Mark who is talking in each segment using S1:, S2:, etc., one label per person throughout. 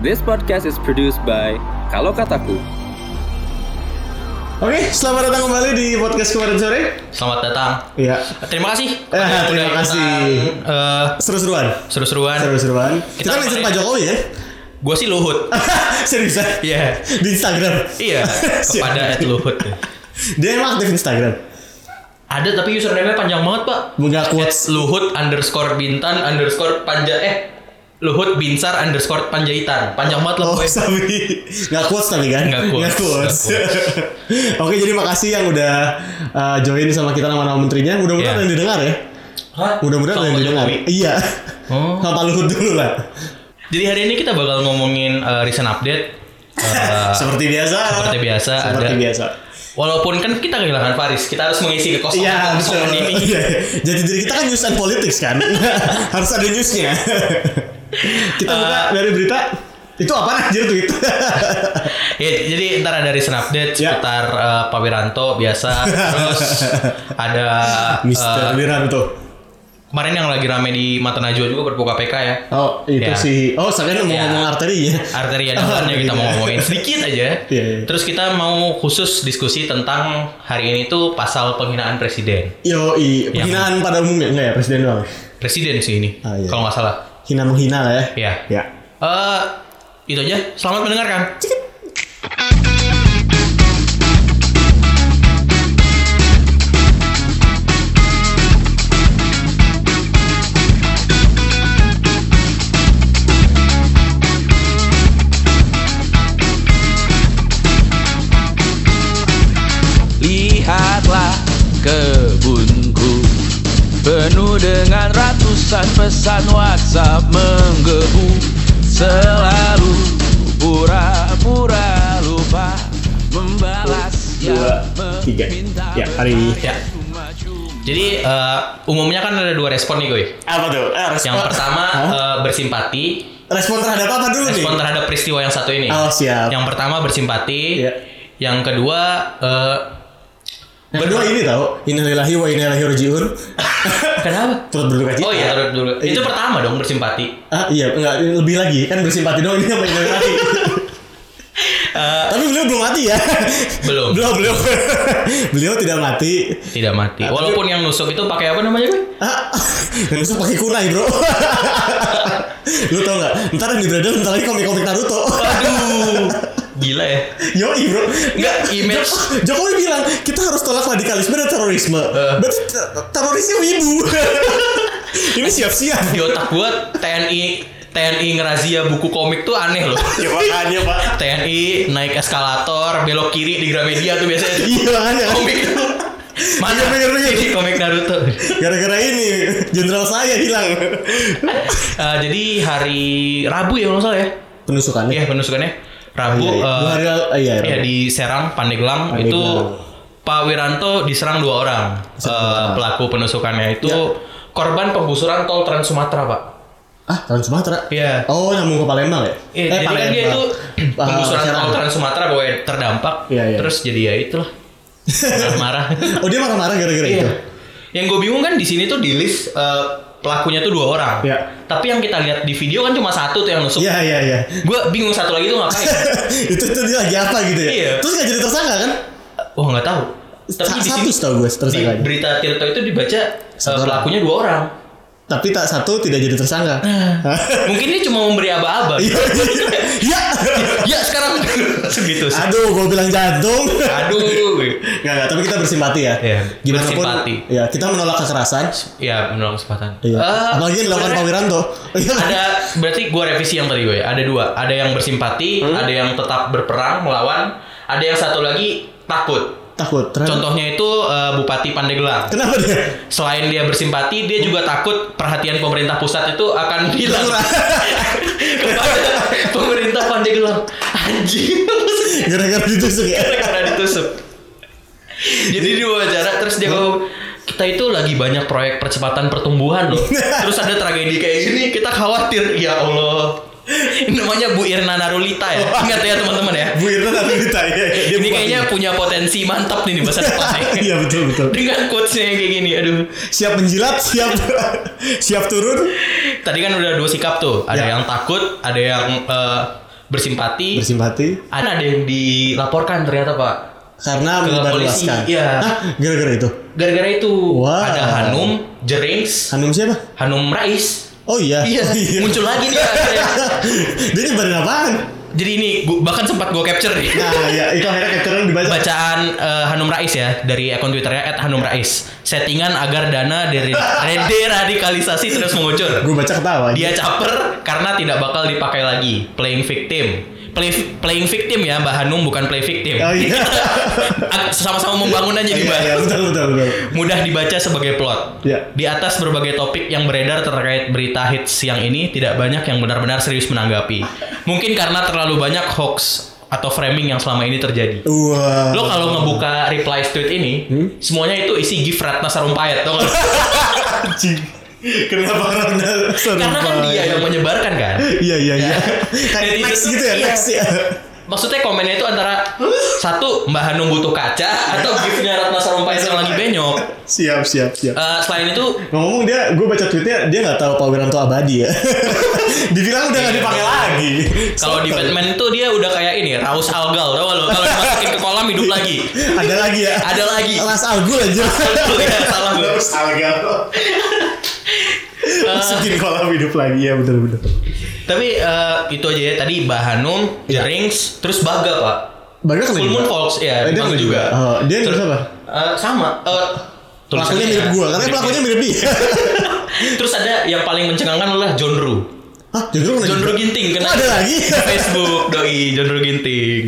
S1: This podcast is produced by Kalau Kataku.
S2: Oke, selamat datang kembali di podcast kemarin sore.
S3: Selamat datang.
S2: Iya,
S3: Terima kasih.
S2: Eh, terima kasih.
S3: Uh,
S2: seru-seruan.
S3: seru-seruan.
S2: Seru-seruan. Kita,
S3: Kita
S2: mention Pak Jokowi ya?
S3: Gue sih Luhut.
S2: Seriusan?
S3: Iya.
S2: Di Instagram?
S3: Iya. Kepada Luhut.
S2: Dia emang aktif Instagram?
S3: Ada tapi username-nya panjang banget pak.
S2: Enggak
S3: At
S2: quotes.
S3: Luhut underscore bintan underscore panja eh Luhut binsar underscore panjaitan. Panjang banget
S2: Oh,
S3: loh gue.
S2: sabi. Nggak quotes tapi kan?
S3: Nggak quotes,
S2: quotes.
S3: nggak
S2: Oke, jadi makasih yang udah uh, join sama kita nama-nama menterinya. Mudah-mudahan ada yang didengar ya.
S3: Hah?
S2: Mudah-mudahan yang didengar. Iya.
S3: Oh.
S2: Sama Luhut dulu lah.
S3: Jadi hari ini kita bakal ngomongin uh, recent update. Uh,
S2: Seperti biasa.
S3: seperti biasa,
S2: Seperti
S3: ada.
S2: biasa.
S3: walaupun kan kita kehilangan Faris, kita harus mengisi kekosongan
S2: betul.
S3: kekosongan ini.
S2: Iya. Jadi diri kita kan news and politics kan. Harus ada newsnya. Kita buka
S3: Eh.
S2: dari berita. Itu apa anjir tweet?
S3: Ya, jadi ntar ada recent update
S2: Ya.
S3: seputar uh, Pak Wiranto biasa. Terus ada
S2: Mister
S3: uh,
S2: Wiranto.
S3: kemarin yang lagi rame di Mata Najwa juga berbuka PK ya.
S2: Oh, itu
S3: Ya.
S2: sih. Oh, sekarang mau
S3: Ya.
S2: ngomong arteri ya.
S3: Arteri ada
S2: Oh,
S3: kita mau
S2: ya.
S3: ngomongin sedikit aja.
S2: Iya, iya.
S3: Terus kita mau khusus diskusi tentang hari ini tuh pasal penghinaan presiden.
S2: Yo, i,
S3: Yang-
S2: penghinaan pada umumnya enggak ya presiden doang.
S3: Presiden sih ini.
S2: Ah, iya.
S3: Kalau nggak salah.
S2: Hina menghina lah ya.
S3: Iya.
S2: Ya.
S3: Eh itu aja. Selamat mendengarkan.
S4: Lihatlah ratusan pesan WhatsApp menggebu Selalu pura-pura lupa Membalas
S2: Dua,
S4: yang
S2: tiga. Ya, hari
S3: Ya. Jadi eh, umumnya kan ada dua respon nih gue.
S2: apa tuh? Eh, respon.
S3: Yang pertama eh, bersimpati.
S2: respon terhadap apa dulu nih?
S3: Respon terhadap peristiwa yang satu ini.
S2: Oh, siap.
S3: Yang pertama bersimpati.
S2: Iya.
S3: Yang kedua eh,
S2: Kedua ini tahu, innalillahi wa inna ilaihi rajiun.
S3: kenapa?
S2: Turut berduka cita.
S3: Oh iya, turut dulu.
S2: Iya.
S3: Itu pertama dong bersimpati.
S2: Ah iya, enggak lebih lagi kan bersimpati dong ini yang innalillahi.
S3: Eh,
S2: Tapi beliau belum mati ya.
S3: Belum.
S2: Belum, beliau. beliau tidak mati.
S3: tidak mati.
S2: Ah,
S3: Walaupun yang nusuk itu pakai apa namanya gue?
S2: Ah, yang nusuk pakai kunai, Bro. Lu tau gak? Ntar yang di Bradel bentar lagi komik-komik Naruto.
S3: Aduh, gila ya.
S2: Yoi bro
S3: Nggak, image.
S2: Jo- Jokowi bilang Kita harus tolak radikalisme dan terorisme
S3: Eh.
S2: Berarti te- terorisnya wibu Ini siap-siap
S3: Di otak gue TNI TNI ngerazia buku komik tuh aneh loh.
S2: Ya makanya pak
S3: TNI naik eskalator belok kiri di Gramedia tuh biasanya.
S2: Iya makanya
S3: komik itu. Mana
S2: Iya, bener, bener.
S3: Ini komik Naruto.
S2: Gara-gara ini Jenderal saya hilang
S3: Eh, jadi hari Rabu ya kalau salah ya.
S2: Penusukannya
S3: Iya penusukannya Rabu.
S2: Iya, iya.
S3: eh,
S2: Dua hari lalu Iya
S3: ya
S2: Rabu.
S3: di Serang Pandeglang,
S2: Pandeglang.
S3: itu Pak Wiranto diserang dua orang Eh,
S2: orang.
S3: pelaku penusukannya itu
S2: Ya.
S3: korban penggusuran tol Trans Sumatera pak.
S2: Ah Trans Sumatera
S3: Iya.
S2: Oh nyambung ke Palembang ya
S3: Iya, jadi kan dia itu
S2: Ah,
S3: penggusuran tol Trans Sumatera bahwa terdampak.
S2: Iya, iya.
S3: Terus jadi ya itulah marah-marah.
S2: Oh dia marah-marah gara-gara
S3: Iya.
S2: itu
S3: Yang gue bingung kan di sini tuh di list eh, pelakunya tuh dua orang.
S2: Iya.
S3: Tapi yang kita lihat di video kan cuma satu tuh yang nusuk.
S2: Iya iya iya
S3: Gue bingung satu lagi tuh ngapain.
S2: itu itu dia lagi apa gitu ya
S3: Iya.
S2: Terus gak jadi tersangka kan
S3: Wah nggak tahu. Tapi
S2: Sa-
S3: di
S2: satu setahu gue
S3: di
S2: tersangkanya.
S3: berita Tirto itu dibaca eh,
S2: Satu
S3: pelakunya dua orang.
S2: Tapi tak satu tidak jadi tersangka
S3: Mungkin dia cuma memberi aba-aba.
S2: Iya iya.
S3: ya sekarang segitu sih.
S2: Aduh, gue bilang jantung.
S3: Aduh.
S2: Gak, gak, tapi kita bersimpati ya.
S3: Iya,
S2: Gimana
S3: bersimpati.
S2: pun, ya kita menolak kekerasan.
S3: Ya menolak kesempatan.
S2: Iya.
S3: Eh,
S2: Apalagi yang dilakukan Pak Wiranto. Iya.
S3: ada berarti gue revisi yang tadi gue ya. Ada dua. Ada yang bersimpati,
S2: Hmm?
S3: ada yang tetap berperang melawan, ada yang satu lagi takut.
S2: Takut. Ternyata-
S3: Contohnya itu eh, Bupati Pandeglang.
S2: Kenapa dia?
S3: Selain dia bersimpati, dia juga takut perhatian pemerintah pusat itu akan hilang kepada pemerintah Pandeglang. Anjing.
S2: Gara-gara ditusuk ya.
S3: Karena ditusuk. Jadi di wawancara terus dia ngomong kita itu lagi banyak proyek percepatan pertumbuhan loh. Terus ada tragedi kayak gini, kita khawatir. Ya Allah. Ini namanya Bu Irna Narulita ya. Ingat ya teman-teman ya.
S2: Bu Irna tadi ditanya. Dia
S3: Ini kayaknya punya potensi mantap nih di masa depan nih.
S2: Iya betul betul.
S3: Dengan quotes-nya yang kayak gini, aduh.
S2: Siap menjilat, siap siap turun.
S3: Tadi kan udah dua sikap tuh. Ada
S2: Ya.
S3: yang takut, ada yang eh, bersimpati.
S2: bersimpati
S3: Ada ada yang dilaporkan ternyata pak.
S2: karena menyebarluaskan.
S3: iya.
S2: Hah, gara-gara itu.
S3: Gara-gara itu
S2: Wah.
S3: ada Hanum, Jerings,
S2: Hanum siapa?
S3: Hanum Rais.
S2: Oh iya.
S3: Iya,
S2: Oh,
S3: muncul lagi nih.
S2: Dia nyebarin apaan?
S3: Jadi ini gua, bahkan sempat gue capture nih.
S2: Nah, ya itu akhirnya capture dibaca.
S3: Bacaan eh, Hanum Rais ya dari akun Twitternya @hanum Rais. Settingan agar dana dari deradikalisasi terus mengucur.
S2: Gue baca ketawa.
S3: Dia caper karena tidak bakal dipakai lagi. Playing victim. Play, playing victim ya Mbak Hanum bukan play victim.
S2: Oh iya.
S3: Sama-sama membangun aja nih
S2: Iya,
S3: Mbak.
S2: iya, betul betul betul.
S3: Mudah dibaca sebagai plot.
S2: Iya.
S3: Di atas berbagai topik yang beredar terkait berita hits siang ini tidak banyak yang benar-benar serius menanggapi. Mungkin karena terlalu banyak hoax atau framing yang selama ini terjadi.
S2: Wah.
S3: Lo kalau ngebuka reply tweet ini,
S2: Hmm?
S3: semuanya itu isi gift Ratna Sarumpayat, tau gak?
S2: Kenapa karena
S3: Karena kan dia yang menyebarkan kan.
S2: Iya iya iya.
S3: Netizen
S2: Kayak next
S3: tuh-
S2: gitu ya,
S3: iya.
S2: next ya.
S3: Maksudnya komennya itu antara satu Mbak Hanum butuh kaca atau giftnya Ratna Sarumpayat yang lagi benyok.
S2: Siap siap siap.
S3: Eh, selain itu
S2: Ngomong dia, gue baca tweetnya dia nggak tahu Pak Wiranto abadi ya. Dibilang udah nggak dipakai lagi.
S3: kalau di Batman itu dia udah kayak ini Raus Algal tau lo kalau dimasukin ke kolam hidup lagi.
S2: ada lagi ya.
S3: Ada lagi.
S2: Las Algul aja.
S3: ya, salah gue.
S2: Las Algal. Masukin kolam hidup lagi ya betul betul.
S3: Tapi eh, itu aja ya tadi Mbak Hanum,
S2: Iya.
S3: Terus Baga pak.
S2: Baga kena
S3: Full
S2: juga?
S3: Moon Folks ya,
S2: Eh, dia kena
S3: juga.
S2: Oh, dia
S3: Terus-
S2: apa?
S3: Eh, sama. Eh,
S2: Pelakunya mirip
S3: ya,
S2: gua, karena
S3: mirip
S2: pelakunya mirip dia.
S3: Terus ada yang paling mencengangkan adalah John Ru.
S2: Hah, John kena
S3: John
S2: juga?
S3: Ru Ginting kena.
S2: Oh, ada lagi?
S3: Facebook doi John Ru Ginting.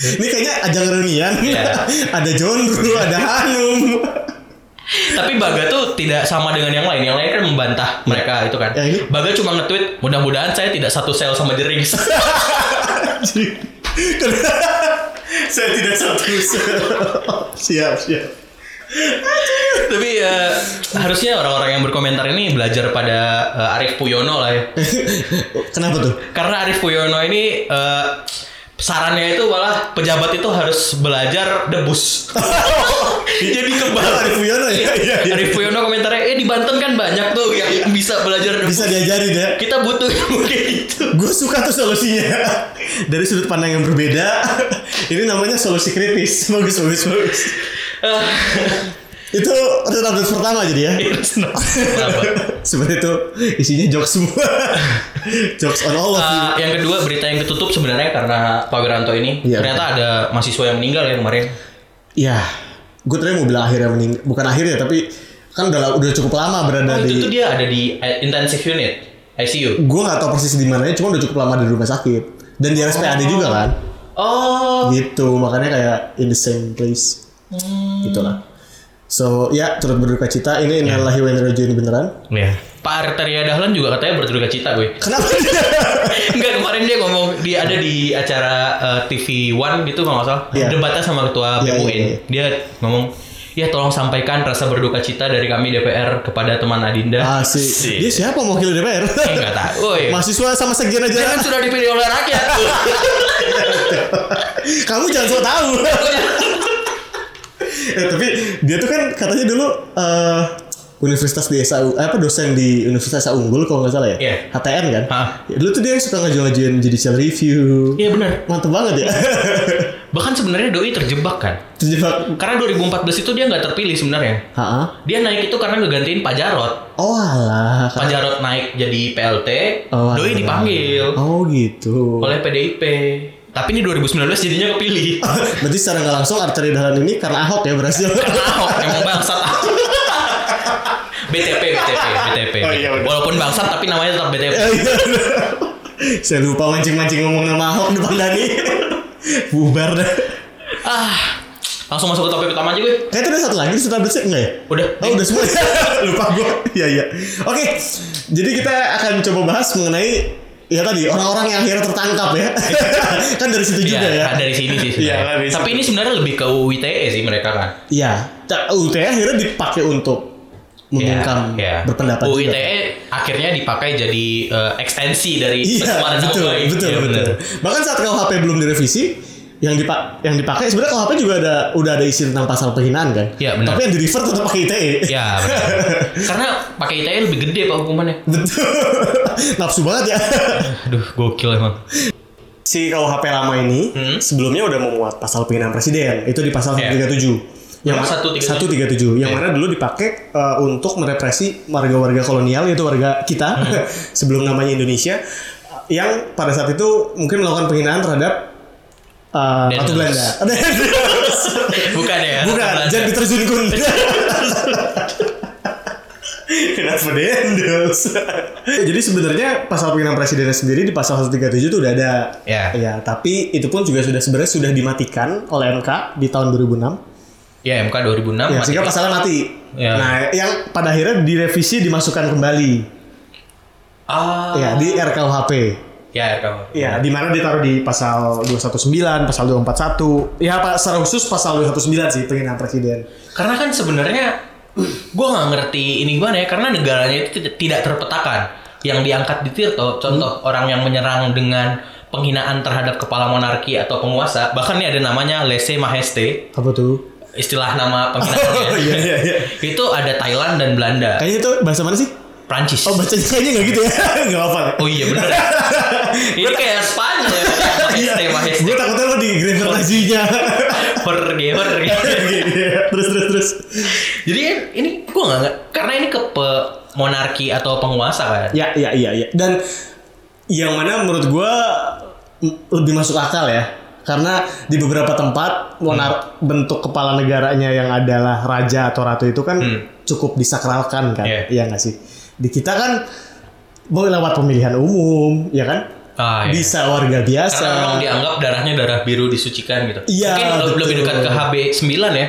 S2: Ini kayaknya ajang reunian.
S3: Iya.
S2: ada John Ru, ada Hanum.
S3: Tapi Baga tuh tidak sama dengan yang lain. Yang lain kan membantah mereka itu kan.
S2: Yang ini?
S3: Baga cuma nge-tweet, mudah-mudahan saya tidak satu sel sama Jerings.
S2: Saya tidak satu Siap, siap.
S3: Tapi eh, harusnya orang-orang yang berkomentar ini belajar pada eh, Arif Puyono lah ya.
S2: Kenapa tuh?
S3: Karena Arif Puyono ini eh, sarannya itu malah pejabat itu harus belajar debus. Jadi kebal.
S2: Arif Puyono ya? Iya, iya.
S3: Arif Puyono komentarnya, eh di Banten kan banyak tuh yang bisa belajar debus.
S2: Bisa diajarin ya.
S3: Kita butuh kayak gitu.
S2: Gue suka tuh solusinya. Dari sudut pandang yang berbeda. Ini namanya solusi kritis. Bagus, bagus, bagus. Itu update pertama jadi ya.
S3: Kenapa?
S2: Sebenarnya itu isinya jokes semua. jokes on all of you.
S3: Ah, yang kedua berita yang ketutup sebenarnya karena Pak Wiranto ini
S2: Iya.
S3: ternyata ada mahasiswa yang meninggal ya kemarin.
S2: Ya, gue tadi mau bilang akhirnya meninggal. Bukan akhirnya, tapi kan udah udah cukup lama berada
S3: Oh, itu
S2: di.
S3: tuh dia ada di eh, intensive unit ICU.
S2: Gue nggak tahu persis di mana, cuma udah cukup lama di rumah sakit. Dan di RSPAD juga kan.
S3: Oh,
S2: Gitu, makanya kayak in the same place. Gitu lah. So, ya turut berduka cita. Ini innalillahi wa inna ilaihi raji'un beneran.
S3: ya. Pak Arteria Dahlan juga katanya berduka cita gue.
S2: Kenapa?
S3: Enggak kemarin dia ngomong dia ada di acara eh, TV One gitu kalau nggak salah
S2: Iya.
S3: debatnya sama ketua
S2: Iya,
S3: BEM
S2: iya, iya.
S3: Dia ngomong ya tolong sampaikan rasa berduka cita dari kami DPR kepada teman Adinda.
S2: Ah, si.
S3: Sih.
S2: Dia siapa wakil DPR?
S3: Eh, nggak tahu. Woi.
S2: Mahasiswa sama sekian
S3: Dia kan
S2: aja.
S3: sudah dipilih oleh rakyat.
S2: Kamu jangan sok tahu. eh, tapi dia tuh kan katanya dulu eh Universitas Desa eh, apa dosen di Universitas Desa Unggul kalau nggak salah ya.
S3: Iya.
S2: HTN kan.
S3: Hah.
S2: Ya, dulu tuh dia suka ngajuin-ngajuin judicial review.
S3: Iya benar.
S2: Mantep banget ya.
S3: Bahkan sebenarnya doi terjebak kan.
S2: Terjebak.
S3: Karena 2014 itu dia nggak terpilih sebenarnya.
S2: Ha
S3: Dia naik itu karena ngegantiin Pak Jarot.
S2: Oh alah.
S3: Pak Jarot naik jadi PLT,
S2: Oh,
S3: doi
S2: alah.
S3: dipanggil
S2: Oh gitu.
S3: oleh PDIP. Tapi ini 2019 jadinya kepilih.
S2: Berarti secara nggak langsung arteri dahlan ini karena Ahok ya berhasil.
S3: Karena Ahok emang bangsat. BTP, BTP, BTP.
S2: Oh, iya.
S3: Walaupun bangsat tapi namanya tetap BTP.
S2: Eh, iya. Saya lupa mancing-mancing ngomong nama Ahok depan Dani. Bubar dah.
S3: Ah, langsung masuk ke topik utama aja gue.
S2: Kayaknya ada satu lagi di Starbucks enggak ya?
S3: Udah.
S2: Oh udah semua Lupa gue Iya iya Oke Jadi kita akan coba bahas mengenai Ya tadi orang-orang yang akhirnya tertangkap ya Kan dari situ juga
S3: Iya,
S2: ya
S3: dari sini sih sebenarnya.
S2: Iya, kan, dari
S3: Tapi ini sebenarnya lebih ke UITE sih mereka kan.
S2: Iya UT akhirnya dipakai untuk Membungkam
S3: Iya, iya.
S2: berpendapat
S3: UITE
S2: juga
S3: akhirnya dipakai jadi eh, ekstensi dari
S2: Iya betul
S3: baik.
S2: betul
S3: Iya,
S2: betul
S3: benar.
S2: Bahkan saat KUHP belum direvisi yang dipak yang dipakai sebenarnya KUHP juga ada udah ada isi tentang pasal penghinaan kan
S3: Iya, benar.
S2: tapi yang di refer tetap pakai ITE
S3: Ya benar. Karena pakai ITE lebih gede pak hukumannya.
S2: betul nafsu banget ya
S3: Aduh gokil emang.
S2: si KUHP lama ini
S3: Hmm.
S2: sebelumnya udah memuat pasal penghinaan presiden itu di pasal
S3: Iya.
S2: 137 yang ma-
S3: 137?
S2: 137 yang
S3: Iya.
S2: mana dulu dipakai uh, untuk merepresi warga-warga kolonial yaitu warga kita
S3: Hmm.
S2: sebelum namanya Indonesia yang pada saat itu mungkin melakukan penghinaan terhadap uh, Ratu
S3: Dendels.
S2: Belanda.
S3: Bukan ya?
S2: Bukan, jangan diterjunkan. Kenapa Dendels? Jadi sebenarnya pasal penghinaan presiden sendiri di pasal 137 itu udah ada.
S3: Ya.
S2: Ya, tapi itu pun juga sudah sebenarnya sudah dimatikan oleh MK di tahun 2006.
S3: Ya MK 2006
S2: Ya,
S3: mati.
S2: sehingga pasalnya mati.
S3: Ya.
S2: Nah, yang pada akhirnya direvisi dimasukkan kembali.
S3: Ah.
S2: Ya, di RKUHP.
S3: Ya RKUHP.
S2: Ya, di mana ditaruh di pasal 219, pasal 241. Ya, Pak, secara khusus pasal 219 sih penghinaan presiden.
S3: Karena kan sebenarnya gue nggak ngerti ini gimana ya karena negaranya itu tidak- terpetakan. Yang diangkat di Tirto, contoh orang yang menyerang dengan penghinaan terhadap kepala monarki atau penguasa, bahkan ini ada namanya lese majeste,
S2: Apa tuh?
S3: istilah nama penghinaannya.
S2: Oh, iya, iya, iya.
S3: Itu ada Thailand dan Belanda,
S2: Kayaknya itu bahasa mana sih?
S3: Prancis.
S2: Oh bacanya kayaknya nggak gitu ya? Nggak apa
S3: Oh iya bener. ini kayak Spanyol ya. Majeste, majeste.
S2: Gue takutnya lo di grammar Nazinya.
S3: Jorge, Jorge.
S2: terus terus terus.
S3: Jadi ini gue nggak karena ini ke pe- monarki atau penguasa kan.
S2: Ya ya iya iya. Dan yang mana menurut gue lebih masuk akal ya. Karena di beberapa tempat monar bentuk kepala negaranya yang adalah raja atau ratu itu kan
S3: Hmm.
S2: cukup disakralkan kan.
S3: Iya.
S2: Iya nggak sih? Di kita kan boleh lewat pemilihan umum, ya kan?
S3: Ah, iya.
S2: Bisa warga biasa.
S3: Karena memang dianggap darahnya darah biru disucikan gitu.
S2: Iya,
S3: Mungkin lebih- lebih
S2: betul.
S3: dekat ke HB 9 ya.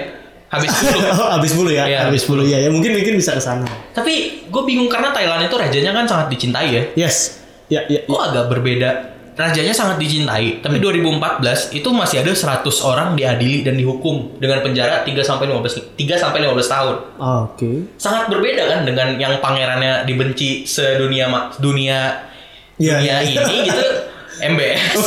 S3: HB 10.
S2: oh, habis 10 ya?
S3: Iya,
S2: habis 10 ya. Ya mungkin mungkin bisa ke sana.
S3: Tapi gue bingung karena Thailand itu rajanya kan sangat dicintai ya.
S2: Yes. Ya ya.
S3: Kok agak berbeda. Rajanya sangat dicintai, tapi
S2: Hmm.
S3: 2014 itu masih ada 100 orang diadili dan dihukum dengan penjara 3 sampai 15 3 sampai 15 tahun.
S2: Ah, Oke.
S3: Sangat berbeda kan dengan yang pangerannya dibenci sedunia dunia
S2: Iya,
S3: dunia
S2: iya.
S3: ini gitu. MBS.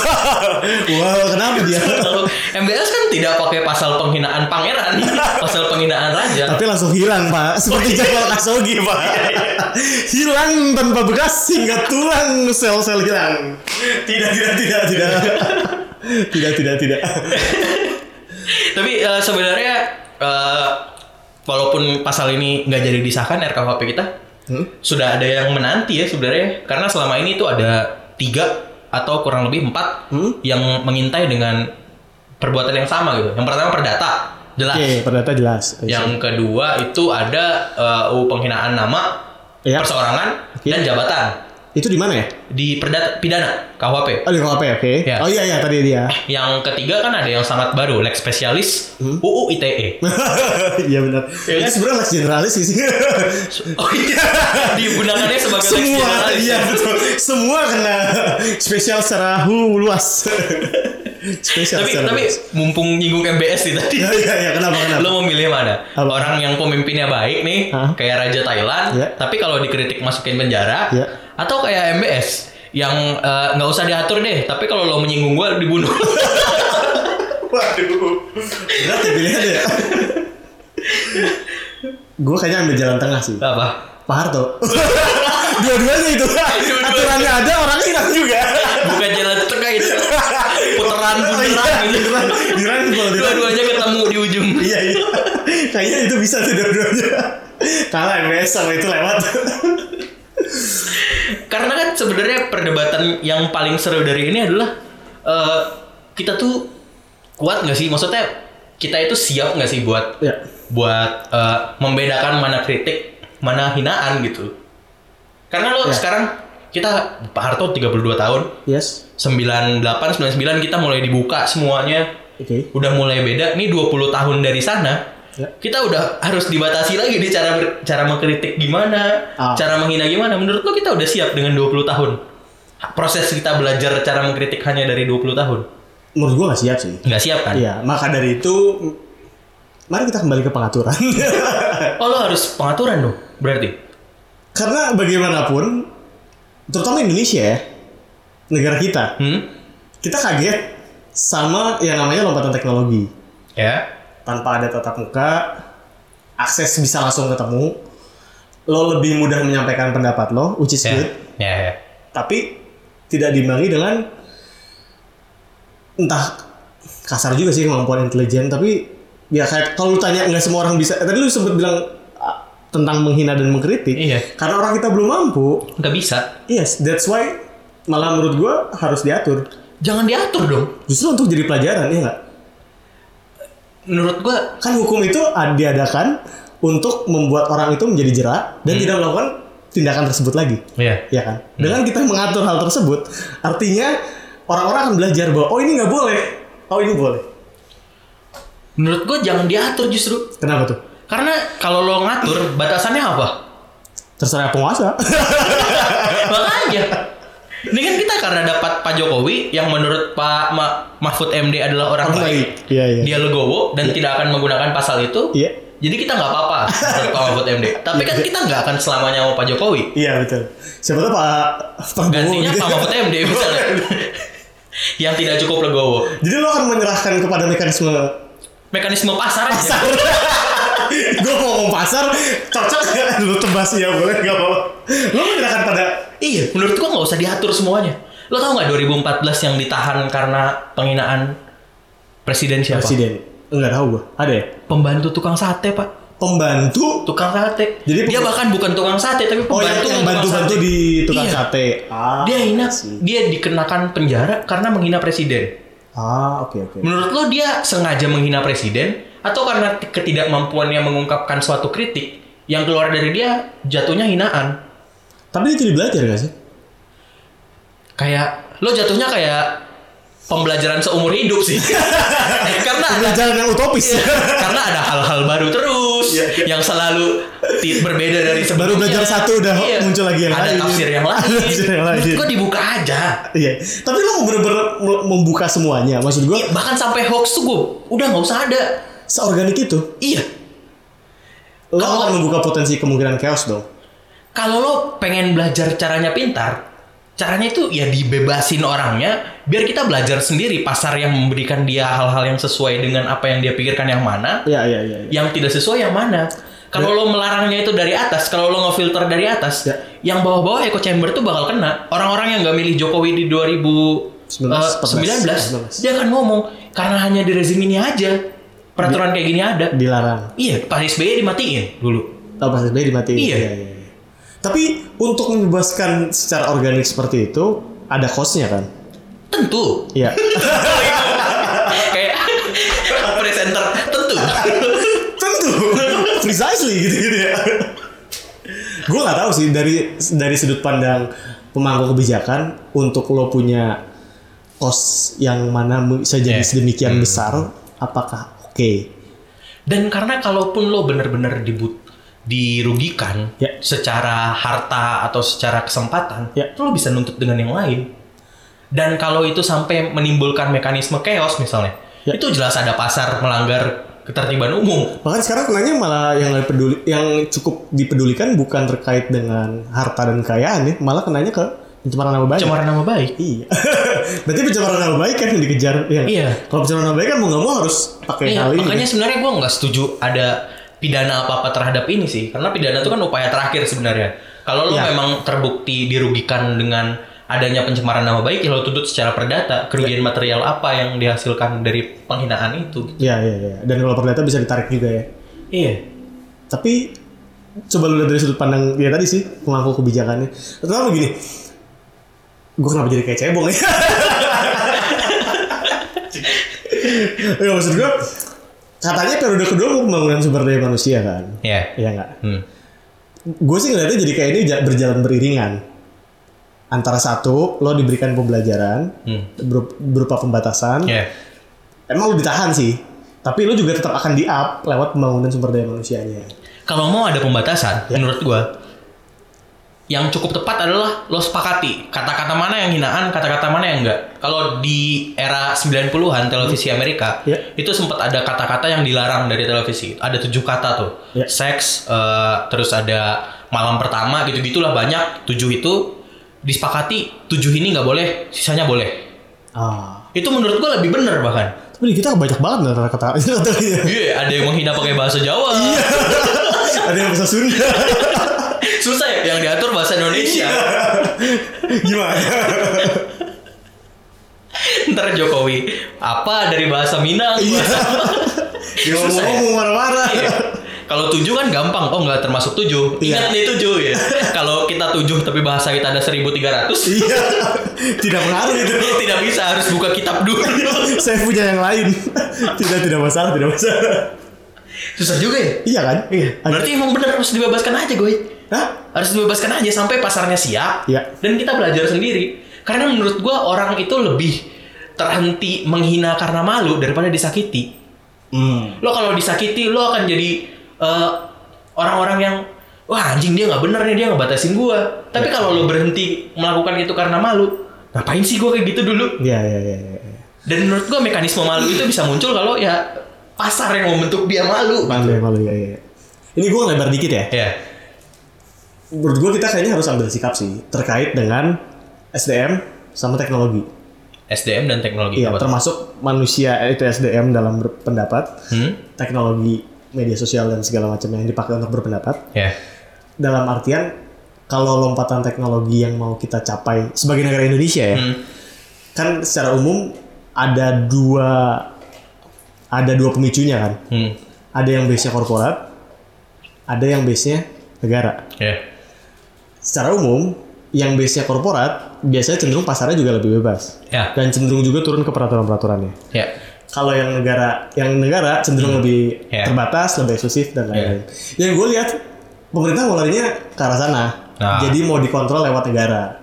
S2: Wow, kenapa dia?
S3: MBS kan tidak pakai pasal penghinaan pangeran, pasal penghinaan raja.
S2: Tapi langsung hilang, Pak. Seperti Jabal Khashoggi, Pak. hilang tanpa bekas hingga tulang sel-sel hilang. Tidak, tidak, tidak, tidak. tidak, tidak, tidak.
S3: Tapi eh, sebenarnya eh, walaupun pasal ini nggak jadi disahkan RKUHP kita,
S2: Hmm?
S3: sudah ada yang menanti ya sebenarnya karena selama ini tuh ada tiga atau kurang lebih empat
S2: Hmm?
S3: yang mengintai dengan perbuatan yang sama gitu. Yang pertama perdata jelas.
S2: Oke, perdata jelas.
S3: Yang kedua itu ada UU penghinaan nama,
S2: Ya.
S3: perseorangan
S2: Oke.
S3: dan jabatan
S2: Itu di mana ya?
S3: di perdata pidana KUHP.
S2: Oh, di KUHP, oke.
S3: Ya.
S2: Oh iya, iya, tadi dia.
S3: Yang ketiga kan ada yang sangat baru, lex spesialis
S2: Hmm?
S3: UU ITE.
S2: Iya benar.
S3: Iya kan?
S2: sebenarnya lex generalis sih.
S3: Oh iya, digunakannya sebagai lex
S2: Semua,
S3: generalis.
S2: iya betul. Semua kena spesial secara hu luas. spesial
S3: Tapi tapi
S2: luas.
S3: mumpung nyinggung MBS nih tadi.
S2: Iya, iya, iya. Kenapa, kenapa?
S3: Lo mau milih mana?
S2: Apa?
S3: Orang yang pemimpinnya baik nih,
S2: Hah?
S3: kayak Raja Thailand,
S2: Iya.
S3: tapi kalau dikritik masukin penjara,
S2: Iya.
S3: Atau kayak MBS yang eh, nggak usah diatur deh, tapi kalau lo menyinggung gua dibunuh.
S2: Waduh. Berat ya pilihannya ya. Gue kayaknya ambil jalan tengah sih.
S3: Apa?
S2: Pak Harto. Dua-duanya itu. Aturannya ada, orangnya hilang juga.
S3: Bukan jalan tengah itu. Putaran
S2: Oh, iya. dirang, kalau dirang.
S3: Dua-duanya ketemu di ujung.
S2: Iya, iya. Kayaknya itu bisa tuh dua-duanya. Kalah MBS sama itu lewat.
S3: Karena kan sebenarnya perdebatan yang paling seru dari ini adalah eh, kita tuh kuat nggak sih? Maksudnya kita itu siap nggak sih buat
S2: ya.
S3: buat eh, membedakan mana kritik, mana hinaan gitu. Karena lo
S2: Ya.
S3: sekarang kita Pak Harto 32 tahun,
S2: Yes.
S3: 98 99 kita mulai dibuka semuanya.
S2: Oke.
S3: Udah mulai beda. Nih 20 tahun dari sana.
S2: Ya.
S3: Kita udah harus dibatasi lagi di cara ber- cara mengkritik gimana,
S2: Ah.
S3: cara menghina gimana. Menurut lo kita udah siap dengan 20 tahun? Proses kita belajar cara mengkritik hanya dari 20 tahun.
S2: Menurut gue gak siap sih.
S3: Nggak siap kan?
S2: Iya, maka dari itu mari kita kembali ke pengaturan.
S3: Oh lo harus pengaturan dong berarti.
S2: Karena bagaimanapun, terutama Indonesia ya, negara kita,
S3: Hmm?
S2: kita kaget sama yang namanya lompatan teknologi.
S3: Ya.
S2: Tanpa ada tatap muka, akses bisa langsung ketemu, lo lebih mudah menyampaikan pendapat lo, which is
S3: Ya.
S2: good,
S3: Ya, ya.
S2: tapi tidak diimbangi dengan entah kasar juga sih kemampuan intelijen tapi ya kayak kalau lu tanya nggak semua orang bisa tadi lu sempat bilang ah, tentang menghina dan mengkritik
S3: Iya.
S2: karena orang kita belum mampu
S3: Nggak bisa.
S2: yes that's why malah menurut gua harus diatur
S3: Jangan diatur dong.
S2: justru untuk jadi pelajaran ya nggak
S3: Menurut gua
S2: kan hukum itu ad- diadakan untuk membuat orang itu menjadi jerak dan tidak melakukan tindakan tersebut lagi
S3: Iya.
S2: ya kan dengan kita mengatur hal tersebut artinya orang-orang akan belajar bahwa oh ini nggak boleh oh ini boleh
S3: Menurut gua jangan diatur justru.
S2: kenapa tuh
S3: Karena kalau lo ngatur batasannya apa?
S2: terserah penguasa
S3: Makanya. Ini kan kita karena dapat Pak Jokowi yang menurut Pak Ma- Mahfud MD adalah orang, baik.
S2: Iya, iya.
S3: Dia legowo dan tidak akan menggunakan pasal itu.
S2: Iya.
S3: Jadi kita nggak apa-apa menurut Pak Mahfud MD. Tapi kan kita nggak akan selamanya sama Pak Jokowi.
S2: iya betul siapa tahu pak pak
S3: Gantinya
S2: gitu.
S3: Pak Mahfud MD misalnya. yang tidak cukup legowo.
S2: jadi lo akan menyerahkan kepada mekanisme
S3: Mekanisme pasar aja.
S2: gue mau ngomong pasar cocok nggak lu tebas ya boleh nggak apa lo menyerahkan pada
S3: Iya, menurut gua nggak usah diatur semuanya. Lo tau nggak 2014 yang ditahan karena penghinaan presiden siapa?
S2: presiden nggak tahu gue ada ya
S3: Pembantu tukang sate pak.
S2: pembantu
S3: Tukang sate.
S2: Jadi
S3: dia bahkan bukan tukang sate tapi
S2: oh yang,
S3: pembantu
S2: yang
S3: tukang
S2: bantu-bantu
S3: sate.
S2: di tukang
S3: Iya.
S2: sate ah
S3: Dia hina, dia dikenakan penjara karena menghina presiden.
S2: ah oke oke
S3: Menurut lo dia sengaja menghina presiden atau karena ketidakmampuannya mengungkapkan suatu kritik yang keluar dari dia jatuhnya hinaan?
S2: tapi itu belajar gak sih
S3: Kayak lo jatuhnya kayak pembelajaran seumur hidup sih. karena ada
S2: pembelajaran yang utopis
S3: Iya, karena ada hal-hal baru terus
S2: Iya, iya.
S3: yang selalu berbeda dari sebelumnya.
S2: Baru belajar satu udah muncul lagi yang
S3: ada
S2: lain.
S3: tafsir yang lain.
S2: Ada tafsir yang lain.
S3: Menurut gua dibuka aja.
S2: Iya, tapi lo mau bener-bener mau membuka semuanya. Maksud gue,
S3: Bahkan sampai hoax tuh gua udah nggak usah ada.
S2: Seorganik itu,
S3: Iya.
S2: lo
S3: Kalau-
S2: akan membuka potensi kemungkinan chaos dong.
S3: Kalau lo pengen belajar caranya pintar, caranya itu ya dibebasin orangnya biar kita belajar sendiri pasar yang memberikan dia hal-hal yang sesuai dengan apa yang dia pikirkan yang mana
S2: Iya, iya, iya. iya.
S3: yang tidak sesuai yang mana kalau lo melarangnya itu dari atas kalau lo ngefilter dari atas
S2: Ya.
S3: yang bawah-bawah echo chamber tuh bakal kena orang-orang yang nggak milih Jokowi di 2019
S2: 14.
S3: dia akan ngomong karena hanya di rezim ini aja peraturan kayak gini ada
S2: Dilarang.
S3: iya Pak SBY dimatiin dulu
S2: Oh, pas SBY dimatiin.
S3: Iya.
S2: iya, iya. Tapi untuk membebaskan secara organik seperti itu, ada cost-nya kan?
S3: tentu
S2: Iya.
S3: kayak presenter tentu
S2: Tentu. Precisely gitu-gitu ya. gue nggak tahu sih dari dari sudut pandang pemangku kebijakan untuk lo punya cost yang mana bisa jadi
S3: Yeah.
S2: sedemikian besar, apakah oke?
S3: Dan karena kalaupun lo bener-bener dibut dirugikan
S2: Ya.
S3: secara harta atau secara kesempatan,
S2: Ya.
S3: lo bisa nuntut dengan yang lain. Dan kalau itu sampai menimbulkan mekanisme chaos misalnya,
S2: Ya.
S3: itu jelas ada pasar melanggar ketertiban umum.
S2: Bahkan sekarang kenanya malah yang lebih peduli, yang cukup dipedulikan bukan terkait dengan harta dan kekayaan ya, malah kenanya ke pencemaran nama baik.
S3: Cemaran nama baik.
S2: Iya. Berarti pencemaran nama baik kan yang dikejar. Ya.
S3: Iya.
S2: Kalau pencemaran nama baik kan mau nggak mau harus pakai
S3: Iya,
S2: hal ini.
S3: makanya sebenarnya gue nggak setuju ada pidana apa-apa terhadap ini sih, karena pidana itu kan upaya terakhir sebenarnya. Kalau lo
S2: Iya.
S3: memang terbukti dirugikan dengan adanya pencemaran nama baik, ya lo tuntut secara perdata kerugian material apa yang dihasilkan dari penghinaan itu.
S2: Iya, iya, iya. Dan kalau perdata bisa ditarik juga ya.
S3: Iya.
S2: Tapi coba lu lihat dari sudut pandang ya tadi sih pemangku kebijakannya. Terutama begini. Gue kenapa jadi kayak cebong ya? ya maksud gue katanya periode kedua mau pembangunan sumber daya manusia kan?
S3: Iya.
S2: Iya nggak?
S3: Hmm.
S2: Gue sih ngeliatnya jadi kayak ini ja- berjalan beriringan. Antara satu, lo diberikan pembelajaran
S3: Hmm.
S2: beru- berupa pembatasan.
S3: Iya.
S2: Emang lo ditahan sih, tapi lo juga tetap akan di-up lewat pembangunan sumber daya manusianya.
S3: Kalau mau ada pembatasan,
S2: Ya.
S3: menurut gua yang cukup tepat adalah lo sepakati kata-kata mana yang hinaan, kata-kata mana yang enggak. Kalau di era 90-an televisi Amerika,
S2: Ya.
S3: itu sempat ada kata-kata yang dilarang dari televisi. Ada tujuh kata tuh.
S2: Ya.
S3: Seks, eh, terus ada malam pertama gitu-gitulah banyak. Tujuh itu disepakati, tujuh ini nggak boleh, sisanya boleh.
S2: Ah.
S3: Itu menurut gua lebih bener bahkan.
S2: Tapi kita banyak banget nggak kata katanya.
S3: Iya, ada yang menghina pakai bahasa Jawa.
S2: Ada yang bahasa Sunda.
S3: Susah ya yang diatur bahasa Indonesia.
S2: Gimana?
S3: Ntar Jokowi apa dari bahasa Minang?
S2: Iya.
S3: bahasa apa?
S2: Dia
S3: Susah ya?
S2: ngomong marah-marah.
S3: Iya. Kalau tujuh kan gampang, oh nggak termasuk tujuh.
S2: Iya.
S3: Ingat nih tujuh ya. Kalau kita tujuh tapi bahasa kita ada 1300
S2: Iya. Tidak pengaruh itu.
S3: tidak bisa harus buka kitab dulu.
S2: Saya punya yang lain. tidak tidak masalah, tidak masalah.
S3: Susah juga ya.
S2: Iya kan? Iya.
S3: Berarti emang bener harus dibebaskan aja gue.
S2: Hah?
S3: Harus dibebaskan aja sampai pasarnya siap.
S2: Iya.
S3: Dan kita belajar sendiri. Karena menurut gue orang itu lebih terhenti menghina karena malu daripada disakiti.
S2: Hmm.
S3: Lo kalau disakiti lo akan jadi eh, orang-orang yang wah anjing dia nggak bener nih dia ngebatasin gua. Tapi kalau lo berhenti melakukan itu karena malu, ngapain sih gua kayak gitu dulu?
S2: Iya, iya, iya. iya.
S3: Dan menurut gua mekanisme malu itu bisa muncul kalau ya pasar yang membentuk dia malu.
S2: Malu ya, malu ya, iya. Ini gue lebar dikit ya.
S3: Ya,
S2: Menurut gue kita kayaknya harus ambil sikap sih terkait dengan SDM sama teknologi.
S3: SDM dan teknologi.
S2: Iya, termasuk manusia eh, itu SDM dalam berpendapat,
S3: Hmm?
S2: teknologi media sosial dan segala macam yang dipakai untuk berpendapat.
S3: Ya.
S2: Dalam artian kalau lompatan teknologi yang mau kita capai sebagai negara Indonesia ya,
S3: Hmm.
S2: kan secara umum ada dua ada dua pemicunya kan.
S3: Hmm.
S2: Ada yang base-nya korporat, ada yang base-nya negara.
S3: Ya.
S2: Secara umum, yang base-nya korporat biasanya cenderung pasarnya juga lebih bebas
S3: Ya.
S2: dan cenderung juga turun ke peraturan-peraturannya.
S3: Ya.
S2: Kalau yang negara, yang negara cenderung lebih
S3: Ya.
S2: terbatas, lebih eksklusif dan lain-lain. Yang gue lihat pemerintah mau larinya ke arah sana.
S3: Nah.
S2: Jadi mau dikontrol lewat negara.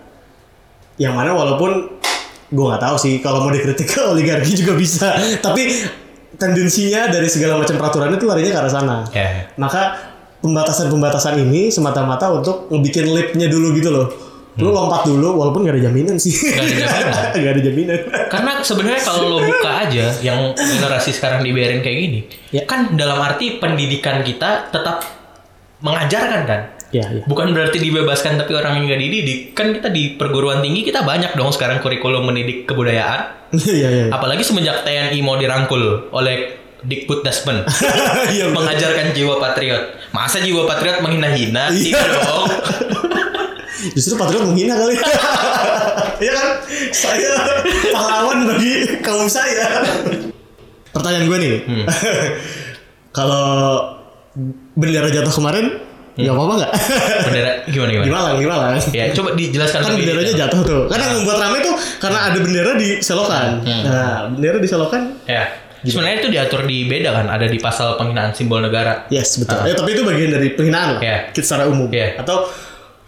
S2: Yang mana walaupun gue nggak tahu sih kalau mau dikritik ke oligarki juga bisa. Tapi tendensinya dari segala macam peraturan itu larinya ke arah sana.
S3: Ya.
S2: Maka pembatasan-pembatasan ini semata-mata untuk ngebikin lipnya dulu gitu loh. Lu lompat dulu walaupun gak ada jaminan sih.
S3: Hmm. Nggak ada jaminan.
S2: Gak ada jaminan.
S3: Karena sebenarnya kalau lo buka aja yang generasi sekarang dibiarin kayak gini,
S2: Ya.
S3: kan dalam arti pendidikan kita tetap mengajarkan kan.
S2: Ya, ya.
S3: Bukan berarti dibebaskan tapi orang yang nggak dididik. Kan kita di perguruan tinggi kita banyak dong sekarang kurikulum mendidik kebudayaan.
S2: Iya, iya. iya.
S3: Apalagi semenjak TNI mau dirangkul oleh Dikbud Daspen.
S2: Iya, betul.
S3: mengajarkan jiwa patriot. Masa jiwa patriot menghina-hina?
S2: Iya.
S3: Tidak dong.
S2: Justru patriot menghina kali. Iya kan? Saya pahlawan bagi kaum saya. Pertanyaan gue nih.
S3: Hmm.
S2: Kalau bendera jatuh kemarin,
S3: Hmm.
S2: nggak apa-apa nggak?
S3: Bendera gimana gimana?
S2: Di Malang, di Malang.
S3: Ya, coba dijelaskan
S2: Kan benderanya jatuh tuh. Karena yang membuat rame tuh karena ada bendera di selokan.
S3: Hmm.
S2: Nah, bendera di selokan
S3: Ya. Sebenarnya itu diatur di beda kan, ada di pasal penghinaan simbol negara.
S2: Yes, betul.
S3: Ah.
S2: Ya, tapi itu bagian dari penghinaan lah. Kita secara umum.
S3: Iya.
S2: Atau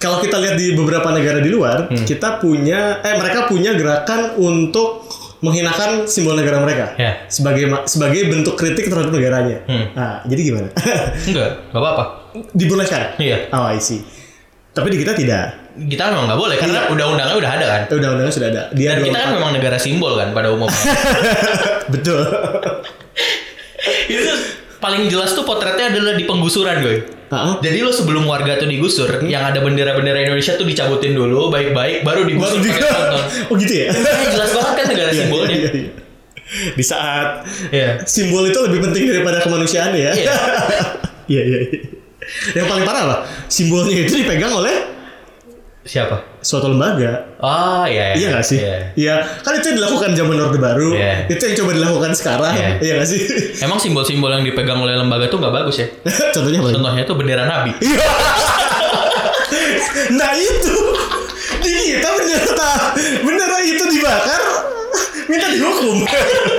S2: kalau kita lihat di beberapa negara di luar,
S3: Hmm.
S2: kita punya eh mereka punya gerakan untuk menghinakan simbol negara mereka.
S3: Iya.
S2: Sebagai sebagai bentuk kritik terhadap negaranya.
S3: Hmm.
S2: Nah, jadi gimana?
S3: Enggak, nggak apa-apa.
S2: Dibolehkan?
S3: Iya.
S2: Oh, I see. Tapi di kita tidak.
S3: Kita memang nggak boleh karena undang-undangnya udah ada kan.
S2: Undang-undangnya sudah ada. Dia
S3: Dan kita kan
S2: 24.
S3: memang negara simbol kan pada umumnya.
S2: Betul.
S3: itu paling jelas tuh potretnya adalah di penggusuran gue. Jadi lo sebelum warga tuh digusur, yang ada bendera-bendera Indonesia tuh dicabutin dulu baik-baik, baru digusur
S2: Baru
S3: pakai
S2: juga.
S3: tonton.
S2: Oh gitu ya?
S3: Eh, jelas banget kan negara
S2: Iya,
S3: simbolnya.
S2: iya, iya. Di saat
S3: Iya.
S2: simbol itu lebih penting daripada kemanusiaan ya.
S3: Iya.
S2: Iya, iya, iya. Yang paling parah apa? Simbolnya itu dipegang oleh
S3: Siapa?
S2: suatu lembaga.
S3: Oh iya.
S2: Iya nggak sih?
S3: Iya.
S2: Iya. Kan itu yang dilakukan zaman Orde Baru.
S3: Iya.
S2: Itu yang coba dilakukan sekarang.
S3: Iya.
S2: Iya nggak sih?
S3: Emang simbol-simbol yang dipegang oleh lembaga tuh nggak bagus ya?
S2: Contohnya apa?
S3: Contohnya tuh bendera nabi.
S2: Nah itu di kita bendera bendera itu dibakar minta dihukum.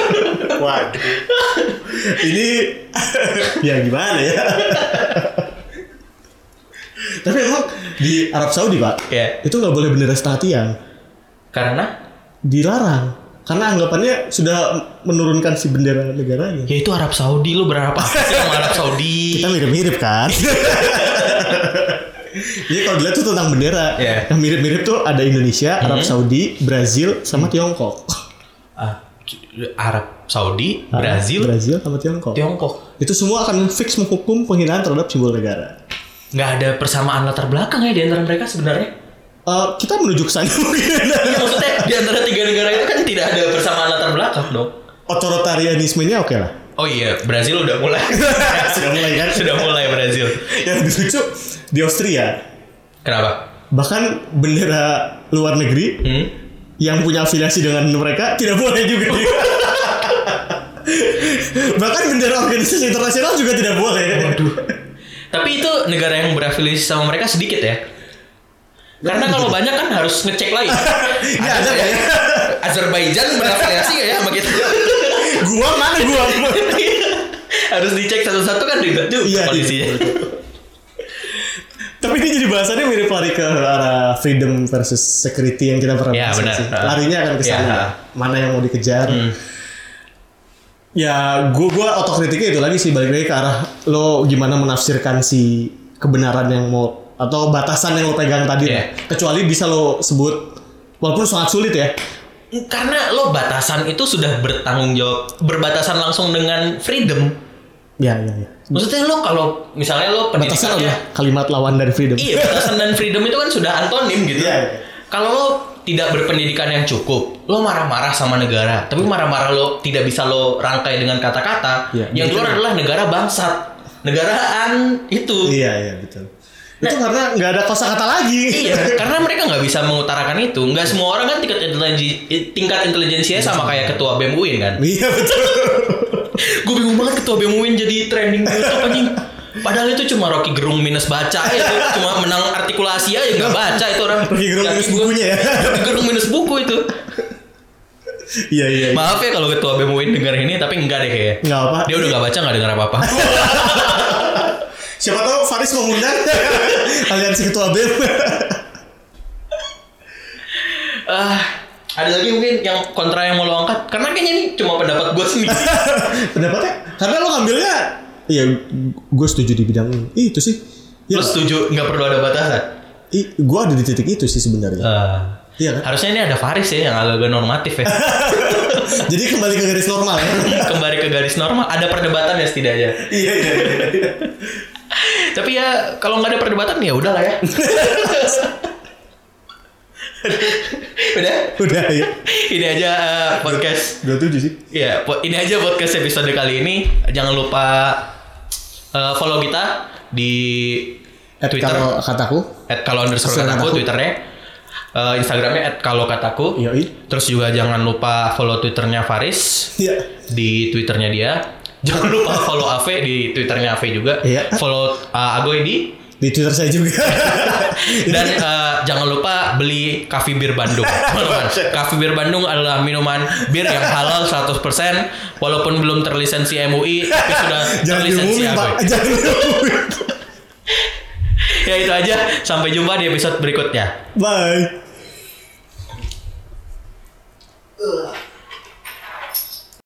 S2: Waduh. Ini ya gimana ya? Tapi emang di Arab Saudi pak,
S3: Iya.
S2: itu nggak boleh bendera setengah tiang,
S3: Karena
S2: dilarang. Karena anggapannya sudah menurunkan si bendera negaranya.
S3: ya itu Arab Saudi lu berapa sih sama Arab Saudi?
S2: Kita mirip-mirip kan? Jadi kalau dilihat tuh tentang bendera,
S3: Iya.
S2: yang mirip-mirip tuh ada Indonesia, Arab Saudi, Brazil, sama Tiongkok.
S3: Ah, Arab Saudi,
S2: Ah,
S3: Brazil,
S2: Brazil sama Tiongkok.
S3: Tiongkok.
S2: Itu semua akan fix menghukum penghinaan terhadap simbol negara.
S3: Nggak ada persamaan latar belakang ya di antara mereka sebenarnya.
S2: Eh, kita menuju ke sana mungkin.
S3: Ya, maksudnya di antara tiga negara itu kan tidak ada persamaan latar belakang dong.
S2: Otoritarianismenya oke lah.
S3: Oh iya, Brazil udah mulai.
S2: Sudah mulai kan?
S3: Sudah mulai Brazil.
S2: Yang lebih lucu di Austria,
S3: Kenapa?
S2: bahkan bendera luar negeri
S3: Hmm?
S2: yang punya afiliasi dengan mereka tidak boleh juga. Bahkan bendera organisasi internasional juga tidak boleh.
S3: Tapi itu negara yang berafiliasi sama mereka sedikit ya. Karena kalau banyak kan harus ngecek lagi.
S2: Ya ada
S3: nggak
S2: ya.
S3: Azerbaijan berafiliasi ya sama kita?
S2: Gua mana gua?
S3: harus dicek satu-satu kan ribet juga
S2: Iya,
S3: kondisinya.
S2: Tapi ini jadi bahasannya mirip lari ke arah freedom versus security yang kita pernah
S3: Ya,
S2: bahas. Larinya akan ke sana.
S3: Ya.
S2: Mana yang mau dikejar?
S3: Hmm.
S2: Ya, gua gua otokritiknya itu lagi sih balik lagi ke arah lo gimana menafsirkan si kebenaran yang mau atau batasan yang lo pegang tadi.
S3: Iya.
S2: lah. Kecuali bisa lo sebut walaupun sangat sulit ya.
S3: Karena lo batasan itu sudah bertanggung jawab, berbatasan langsung dengan freedom.
S2: Ya, ya, ya.
S3: Maksudnya lo kalau misalnya lo
S2: Batasan adalah kalimat lawan dari freedom.
S3: Iya, batasan dan freedom itu kan sudah antonim gitu.
S2: Iya, iya.
S3: Kalau lo tidak berpendidikan yang cukup, lo marah-marah sama negara, tapi marah-marah lo tidak bisa lo rangkai dengan kata-kata.
S2: Iya,
S3: yang
S2: betul.
S3: keluar adalah negara bangsat, negaraan itu.
S2: Iya, iya, betul. itu karena nggak ada kosakata lagi.
S3: Iya, karena mereka nggak bisa mengutarakan itu. Nggak semua orang kan tingkat intelijensi tingkat intelijensinya sama kayak ketua BEM UIN kan.
S2: Iya, betul.
S3: Gue bingung banget ketua BEM UIN jadi trending di YouTube anjing. Padahal itu cuma Rocky Gerung minus baca ya itu cuma menang artikulasi aja nggak baca itu orang.
S2: Rocky Gerung minus
S3: gua.
S2: bukunya ya.
S3: Rocky Gerung minus buku itu.
S2: Iya, iya. iya.
S3: Maaf ya kalau ketua BEM UIN denger ini tapi enggak deh kayaknya.
S2: Nggak apa.
S3: Dia udah nggak baca nggak dengar apa-apa.
S2: Siapa tahu Faris mau ngundang aliansi ketua BEM.
S3: Ah, ada lagi mungkin yang kontra yang mau lo angkat karena kayaknya ini cuma pendapat gue sendiri.
S2: Pendapatnya? Karena lo ngambilnya, iya, gue setuju di bidang itu sih.
S3: Lo
S2: Iya,
S3: setuju nggak perlu ada batasan?
S2: gue ada di titik itu sih sebenarnya.
S3: Ah.
S2: Iya kan?
S3: Harusnya ini ada Faris ya yang agak normatif ya.
S2: Jadi kembali ke garis normal ya.
S3: Kembali ke garis normal, ada perdebatan ya setidaknya.
S2: Iya iya. iya.
S3: Tapi ya kalau nggak ada perdebatan ya udahlah ya. Udah.
S2: Udah ya.
S3: Ini aja uh, podcast.
S2: Dua tujuh sih.
S3: Ya, po- ini aja podcast episode kali ini. Jangan lupa uh, follow kita di
S2: At
S3: Twitter
S2: kalau kataku.
S3: at kalau underscore kataku
S2: kataku.
S3: twitternya Eh, instagramnya at kalau kataku
S2: Yoi.
S3: terus juga jangan lupa follow twitternya Faris
S2: Iya.
S3: di twitternya dia jangan lupa follow Ave di twitternya Ave juga
S2: Iya.
S3: follow uh, Agoy di
S2: Di Twitter saya juga.
S3: dan eh, jangan lupa beli Coffee Bir Bandung. Teman-teman Coffee Bir Bandung adalah minuman bir yang halal 100% walaupun belum terlisensi MUI tapi sudah
S2: Jangan
S3: terlisensi
S2: diumumin, Pak. Jangan
S3: ya itu aja. Sampai jumpa di episode berikutnya.
S2: Bye.